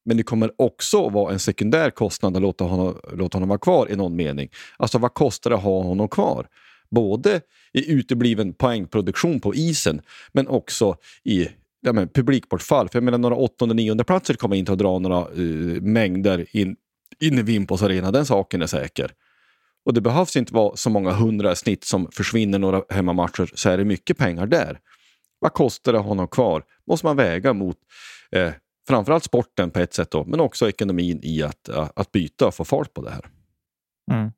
Men det kommer också vara en sekundär kostnad att låta honom, låta honom vara kvar i någon mening. Alltså vad kostar det att ha honom kvar? Både i utebliven poängproduktion på isen, men också i ja, men, publikbortfall. För jag menar, några åttonde, nionde platser kommer inte att dra några uh, mängder in, in i Vimpos arena, den saken är säker. Och det behövs inte vara så många hundra snitt som försvinner några hemmamatcher, så är det mycket pengar där. Vad kostar det att ha honom kvar? måste man väga mot eh, framförallt sporten på ett sätt, då, men också ekonomin i att, eh, att byta och få fart på det här. Mm.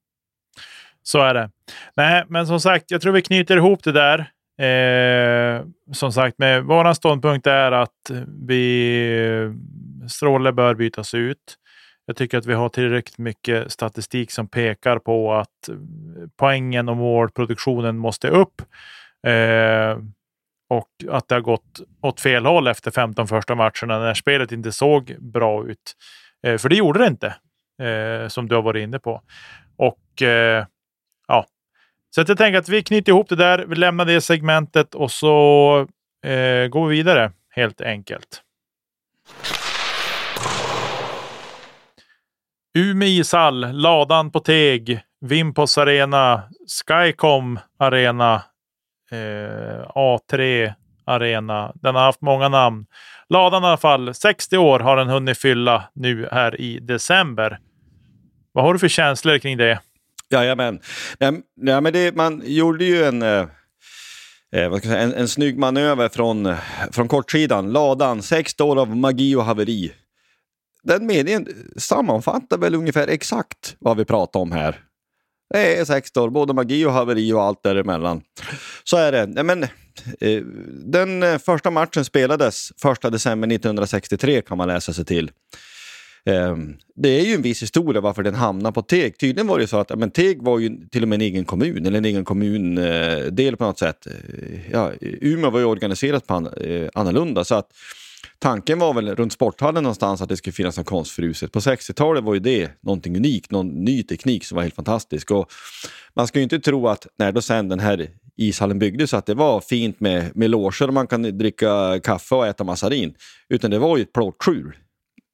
Så är det. Nej, men som sagt, jag tror vi knyter ihop det där. Eh, som sagt, med vår ståndpunkt är att vi eh, Stråle bör bytas ut. Jag tycker att vi har tillräckligt mycket statistik som pekar på att eh, poängen och målproduktionen måste upp. Eh, och att det har gått åt fel håll efter 15 första matcherna när spelet inte såg bra ut. Eh, för det gjorde det inte, eh, som du har varit inne på. Och eh, ja, så jag tänker att vi knyter ihop det där. Vi lämnar det segmentet och så eh, går vi vidare helt enkelt. Umeå ishall, Ladan på Teg, Vimpos Arena, Skycom Arena, eh, A3 Arena. Den har haft många namn. Ladan i alla fall, 60 år har den hunnit fylla nu här i december. Vad har du för känslor kring det? Jajamän. Ja, men det, man gjorde ju en, eh, eh vad ska jag säga, en, en snygg manöver från, eh, från kortsidan. Ladan, 60 år av magi och haveri. Den meningen sammanfattar väl ungefär exakt vad vi pratar om här. Det är 60 år, både magi och haveri och allt däremellan. Så är det. Men, eh, den eh, första matchen spelades 1 december 1963 kan man läsa sig till. Ehm, det är ju en viss historia varför den hamnar på Teg. Tydligen var det så att men, Teg var ju till och med en egen kommun, eller en egen kommundel på något sätt. Ja, Umeå var ju organiserat på eh, annorlunda. Så att tanken var väl runt sporthallen någonstans att det skulle finnas något konstfruset. På 60-talet var ju det någonting unikt, någon ny teknik som var helt fantastisk. Och man ska ju inte tro att när då sen den här ishallen byggdes att det var fint med, med loger och man kan dricka kaffe och äta massarin. Utan det var ju ett plåtskjul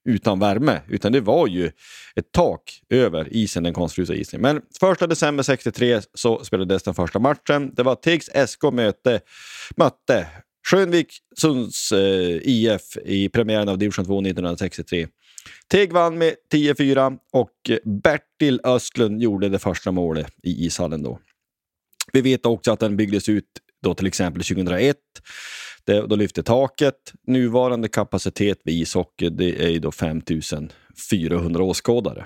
utan värme, utan det var ju ett tak över isen, den konstfrusna isen. Men 1 december 63 så spelades den första matchen. Det var Tegs SK möte, mötte Skönvik Sunds eh, IF i premiären av division 2 1963. Teg vann med 10-4 och Bertil Östlund gjorde det första målet i ishallen då. Vi vet också att den byggdes ut då till exempel 2001. Det, då lyfte taket. Nuvarande kapacitet vid ishockey det är ju då 5400 åskådare.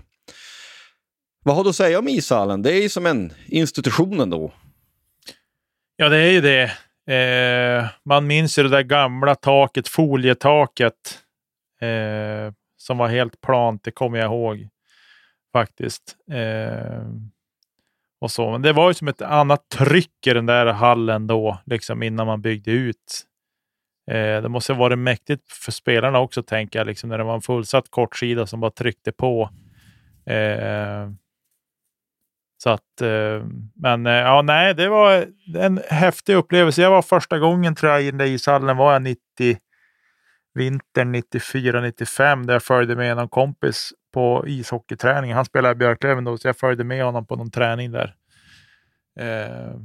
Vad har du att säga om ishallen? Det är ju som en institution ändå. Ja, det är ju det. Eh, man minns ju det där gamla taket, folietaket, eh, som var helt plant. Det kommer jag ihåg faktiskt. Eh, och så. Men det var ju som ett annat tryck i den där hallen då, liksom innan man byggde ut. Eh, det måste ha varit mäktigt för spelarna också, tänker jag, liksom när det var en fullsatt kortsida som bara tryckte på. Eh, så att, eh, men eh, ja, nej, det var en häftig upplevelse. Jag var första gången tror jag i den där ishallen var jag 90, vintern 94-95 där jag följde med någon kompis på ishockeyträning. Han spelade i Björklöven då, så jag följde med honom på någon träning där. Eh,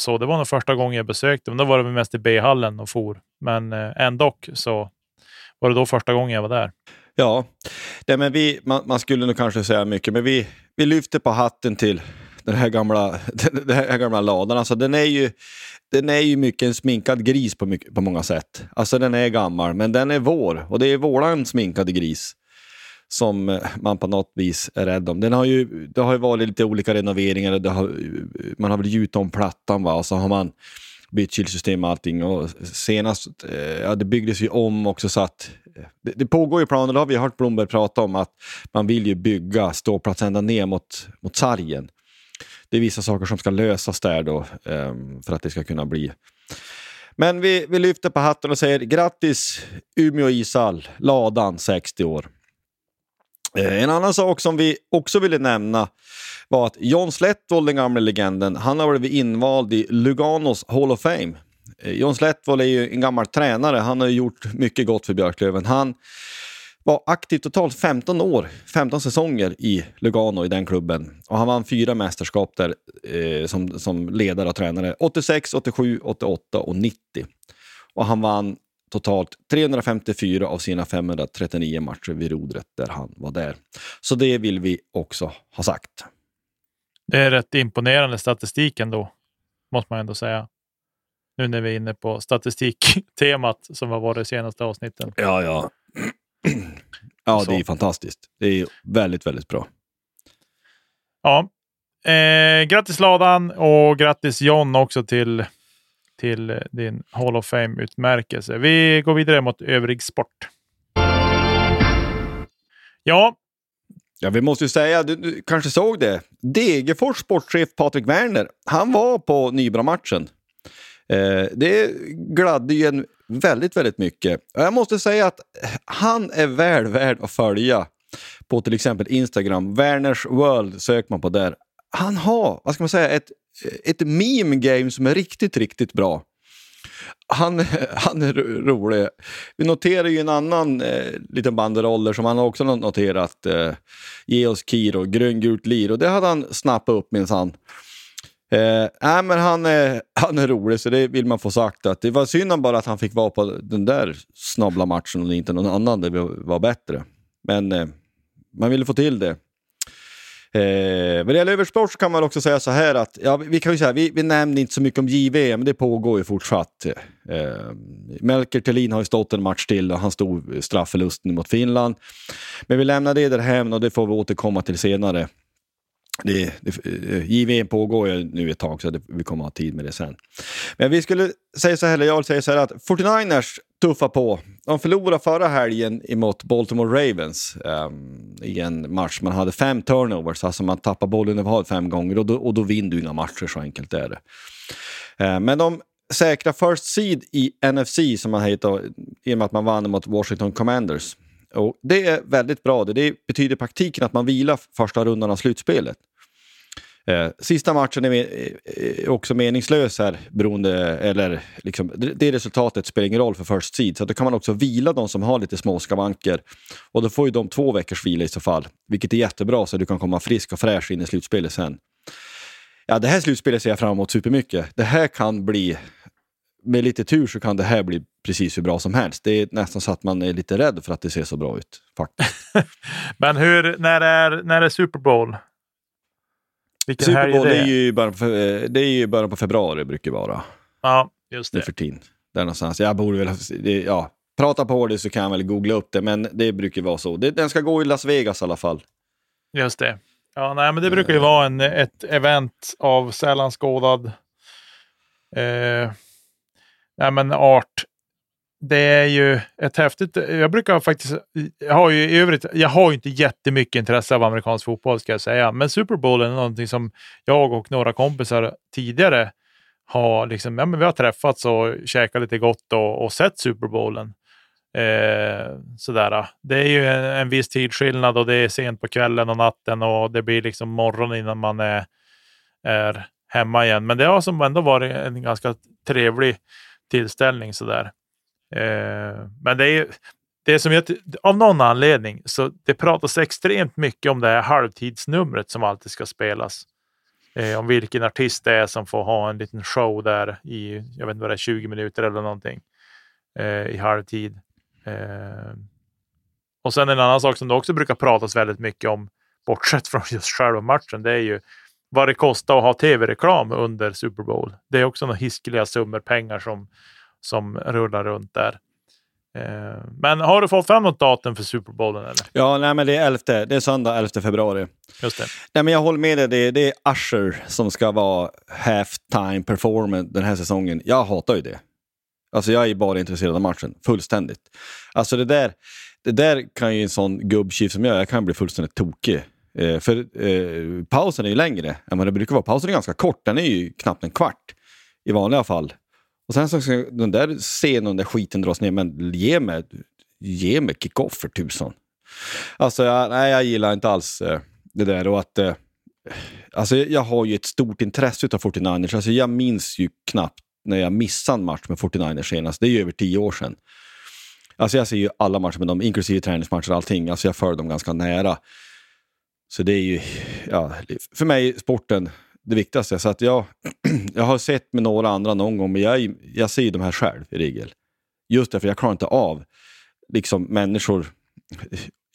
så det var nog första gången jag besökte, men då var det mest i B-hallen och for. Men eh, ändå så var det då första gången jag var där. Ja, det, men vi, man, man, skulle nog kanske säga mycket, men vi, vi lyfter på hatten till den här gamla, den här gamla ladan. Alltså, den, är ju, den är ju mycket en sminkad gris på, mycket, på många sätt. Alltså den är gammal, men den är vår och det är våran sminkade gris som man på något vis är rädd om. Den har ju, det har ju varit lite olika renoveringar. Det har, man har väl gjutit om plattan va? och så har man bytt kylsystem och allting. Och senast, eh, ja, det byggdes ju om också så att eh, det, det pågår ju planer, det har vi hört Blomberg prata om, att man vill ju bygga ståplats ända ner mot, mot sargen. Det är vissa saker som ska lösas där då ehm, för att det ska kunna bli. Men vi, vi lyfter på hatten och säger grattis Umeå ishall, Ladan 60 år. Eh, en annan sak som vi också ville nämna var att John Sletvold, den gamla legenden, han har blivit invald i Luganos Hall of Fame. Eh, John Slättvold är ju en gammal tränare. Han har ju gjort mycket gott för Björklöven. Han var aktiv totalt 15 år, 15 säsonger i Lugano i den klubben. Och han vann fyra mästerskap där eh, som, som ledare och tränare. 86, 87, 88 och 90. Och han vann totalt 354 av sina 539 matcher vid rodret där han var där. Så det vill vi också ha sagt. Det är rätt imponerande statistik ändå, måste man ändå säga. Nu när vi är inne på statistiktemat som har varit de senaste avsnitten. Ja, ja. ja, det är fantastiskt. Det är väldigt, väldigt bra. Ja, eh, grattis Ladan och grattis John också till, till eh, din Hall of Fame-utmärkelse. Vi går vidare mot övrig sport. Ja, Ja, vi måste ju säga, du, du kanske såg det. Degerfors sportchef Patrik Werner, han var på Nybra-matchen. Eh, det gladde ju en väldigt, väldigt mycket. Jag måste säga att han är väl värd att följa på till exempel Instagram. Werners World söker man på där. Han har, vad ska man säga, ett, ett meme game som är riktigt, riktigt bra. Han, han är rolig. Vi noterar ju en annan eh, liten banderoller som han också har noterat. Eh, Ge oss Kiro, gröngult lir. Och det hade han snappat upp minsann. Eh, äh, men han, är han är rolig, så det vill man få sagt. Att det var synd bara att han fick vara på den där snabbla matchen och inte någon annan där vi var bättre. Men eh, man ville få till det. Eh, vad det gäller översport så kan man också säga så här att, ja, vi kan ju säga, vi, vi nämnde inte så mycket om JVM, det pågår ju fortsatt. Eh, Melker Thelin har ju stått en match till och han stod straffförlusten mot Finland. Men vi lämnar det där hem och det får vi återkomma till senare. Det, det, eh, JVM pågår ju nu ett tag så det, vi kommer att ha tid med det sen. Men vi skulle säga så här, eller jag vill säga så här att 49ers Tuffa på. De förlorade förra helgen emot Baltimore Ravens um, i en match. Man hade fem turnovers, alltså man tappar bollen över fem gånger och då, och då vinner du inga matcher, så enkelt är det. Uh, men de säkrar first seed i NFC som man heter i och med att man vann mot Washington Commanders. Och det är väldigt bra. Det, det betyder i praktiken att man vilar första rundan av slutspelet. Eh, sista matchen är, eh, med, också meningslös här, beroende, eller liksom, det, det resultatet spelar ingen roll för first seed, så då kan man också vila de som har lite små skavanker. Och då får ju de två veckors vila i så fall, vilket är jättebra så du kan komma frisk och fräsch in i slutspelet sen. Ja, det här slutspelet ser jag fram emot supermycket. Det här kan bli, med lite tur så kan det här bli precis hur bra som helst. Det är nästan så att man är lite rädd för att det ser så bra ut. Faktiskt. men hur, när är, när är Super Bowl? Vilken Super Bowl är det det? är ju början på, fe- det är ju början på februari brukar vara. Ja, just nu det. för tiden. Där någonstans. Jag borde väl, det, ja, prata på det så kan jag väl googla upp det, men det brukar vara så. Det, den ska gå i Las Vegas i alla fall. Just det. Ja, nej, men det brukar ju vara en, ett event av sällan skådad eh, nej, men art. Det är ju ett häftigt... Jag brukar faktiskt... Jag har ju i övrigt... Jag har ju inte jättemycket intresse av amerikansk fotboll ska jag säga. Men Super Bowl är någonting som jag och några kompisar tidigare har liksom... Ja, men vi har träffats och käkat lite gott och, och sett Super Bowlen. Eh, sådär. Det är ju en, en viss tidsskillnad och det är sent på kvällen och natten och det blir liksom morgon innan man är, är hemma igen. Men det har som ändå varit en ganska trevlig tillställning sådär. Eh, men det är ju det är som jag, av någon anledning så det pratas extremt mycket om det här halvtidsnumret som alltid ska spelas. Eh, om vilken artist det är som får ha en liten show där i, jag vet inte vad det är, 20 minuter eller någonting eh, i halvtid. Eh, och sen en annan sak som det också brukar pratas väldigt mycket om, bortsett från just själva matchen, det är ju vad det kostar att ha tv-reklam under Super Bowl. Det är också några hiskeliga summor pengar som, som rullar runt där. Eh, men har du fått fram något datum för Super Bowlen? Eller? Ja, nej, men det är 11, det är söndag 11 februari. Just det. Nej, men jag håller med dig, det, det är Usher som ska vara halftime performance den här säsongen. Jag hatar ju det. Alltså jag är bara intresserad av matchen, fullständigt. Alltså det där, det där kan ju en sån gubbtjuv som jag, jag kan bli fullständigt tokig. Eh, för eh, pausen är ju längre än vad det brukar vara. Pausen är ganska kort, den är ju knappt en kvart i vanliga fall. Och sen så ska den där scenen, den där skiten dras ner, men ge mig, ge mig kick-off för tusan. Alltså, jag, nej, jag gillar inte alls eh, det där och att... Eh, alltså, jag har ju ett stort intresse av 49ers. Alltså, jag minns ju knappt när jag missade en match med 49ers senast. Det är ju över tio år sedan. Alltså jag ser ju alla matcher med dem, inklusive träningsmatcher och allting. Alltså jag följer dem ganska nära. Så det är ju, ja, för mig, sporten, det viktigaste. Så att jag, jag har sett med några andra någon gång, men jag, jag ser ju de här själv i regel. Just därför jag klarar inte av liksom människor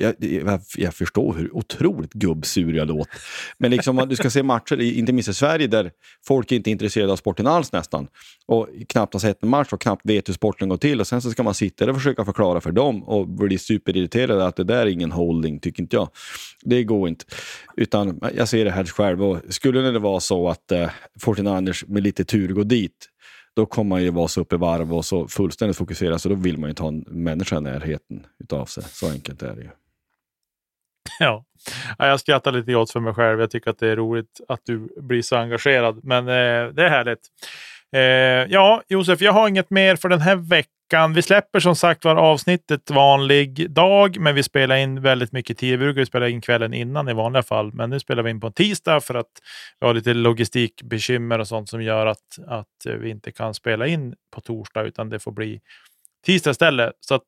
jag, jag, jag, förstår hur otroligt gubbsur jag låter. Men liksom, du ska se matcher, inte minst i Sverige, där folk inte är intresserade av sporten alls nästan. Och knappt har sett en match och knappt vet hur sporten går till. Och sen så ska man sitta där och försöka förklara för dem och bli superirriterad. att det där är ingen holding, tycker inte jag. Det går inte. Utan jag ser det här själv. Och skulle det vara så att eh, Fortinanders med lite tur går dit, då kommer man ju vara så uppe i varv och så fullständigt fokuserad, så då vill man ju ha en människa i närheten utav sig. Så enkelt är det ju. Ja. jag skrattar lite åt för mig själv. Jag tycker att det är roligt att du blir så engagerad, men eh, det är härligt. Eh, ja, Josef, jag har inget mer för den här veckan. Vi släpper som sagt var avsnittet vanlig dag, men vi spelar in väldigt mycket tid. Vi brukar spela in kvällen innan i vanliga fall, men nu spelar vi in på en tisdag för att vi har lite logistikbekymmer och sånt som gör att, att vi inte kan spela in på torsdag, utan det får bli tisdag istället. Så att,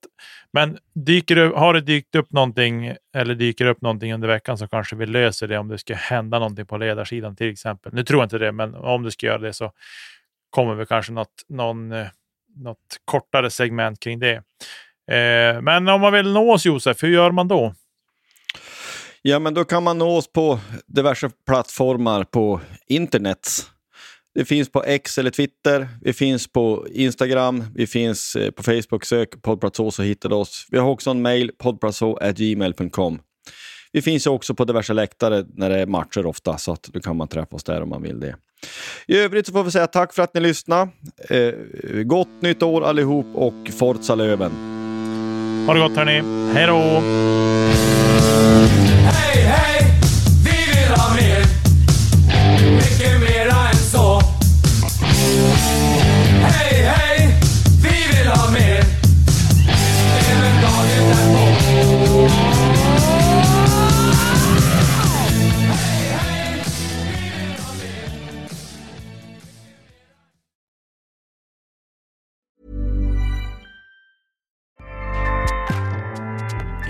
men dyker det, har det dykt upp någonting eller dyker upp någonting under veckan så kanske vi löser det om det ska hända någonting på ledarsidan till exempel. Nu tror jag inte det, men om det ska göra det så kommer vi kanske något, någon, något kortare segment kring det. Eh, men om man vill nå oss Josef, hur gör man då? Ja, men då kan man nå oss på diverse plattformar på internet. Det finns på X eller Twitter, vi finns på Instagram, vi finns eh, på Facebook. Sök poddplatå så hittar du oss. Vi har också en mail, poddplatå.gmail.com. Vi finns också på diverse läktare när det är matcher ofta, så att då kan man träffa oss där om man vill det. I övrigt så får vi säga tack för att ni lyssnade. Eh, gott nytt år allihop och Forza Löven! Ha det gott hörni! Hej då! Hej, hej!